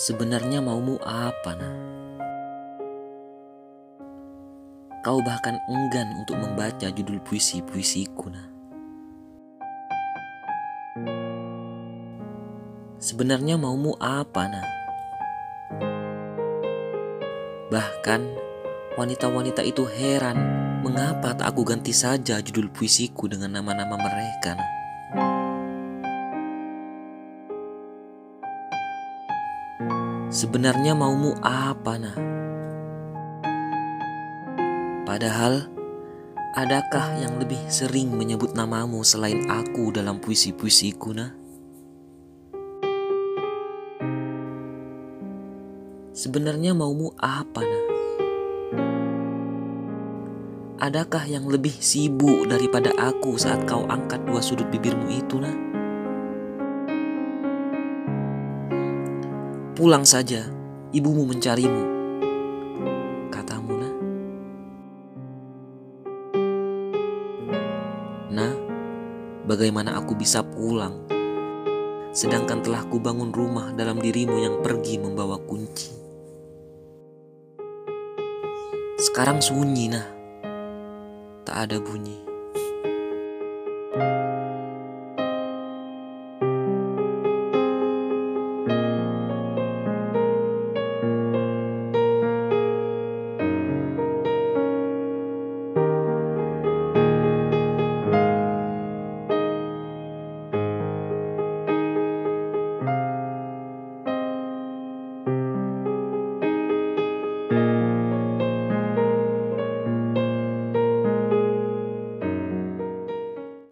Sebenarnya maumu apa, nah? Kau bahkan enggan untuk membaca judul puisi-puisiku, nah. Sebenarnya maumu apa, nah? Bahkan wanita-wanita itu heran mengapa tak aku ganti saja judul puisiku dengan nama-nama mereka, nah. Sebenarnya maumu apa, nah? Padahal, adakah yang lebih sering menyebut namamu selain aku dalam puisi-puisiku, nah? Sebenarnya maumu apa, nah? Adakah yang lebih sibuk daripada aku saat kau angkat dua sudut bibirmu itu, nah? Pulang saja, ibumu mencarimu. Katamu, nah. Nah, bagaimana aku bisa pulang? Sedangkan telah kubangun rumah dalam dirimu yang pergi membawa kunci. Sekarang sunyi, nah. Tak ada bunyi.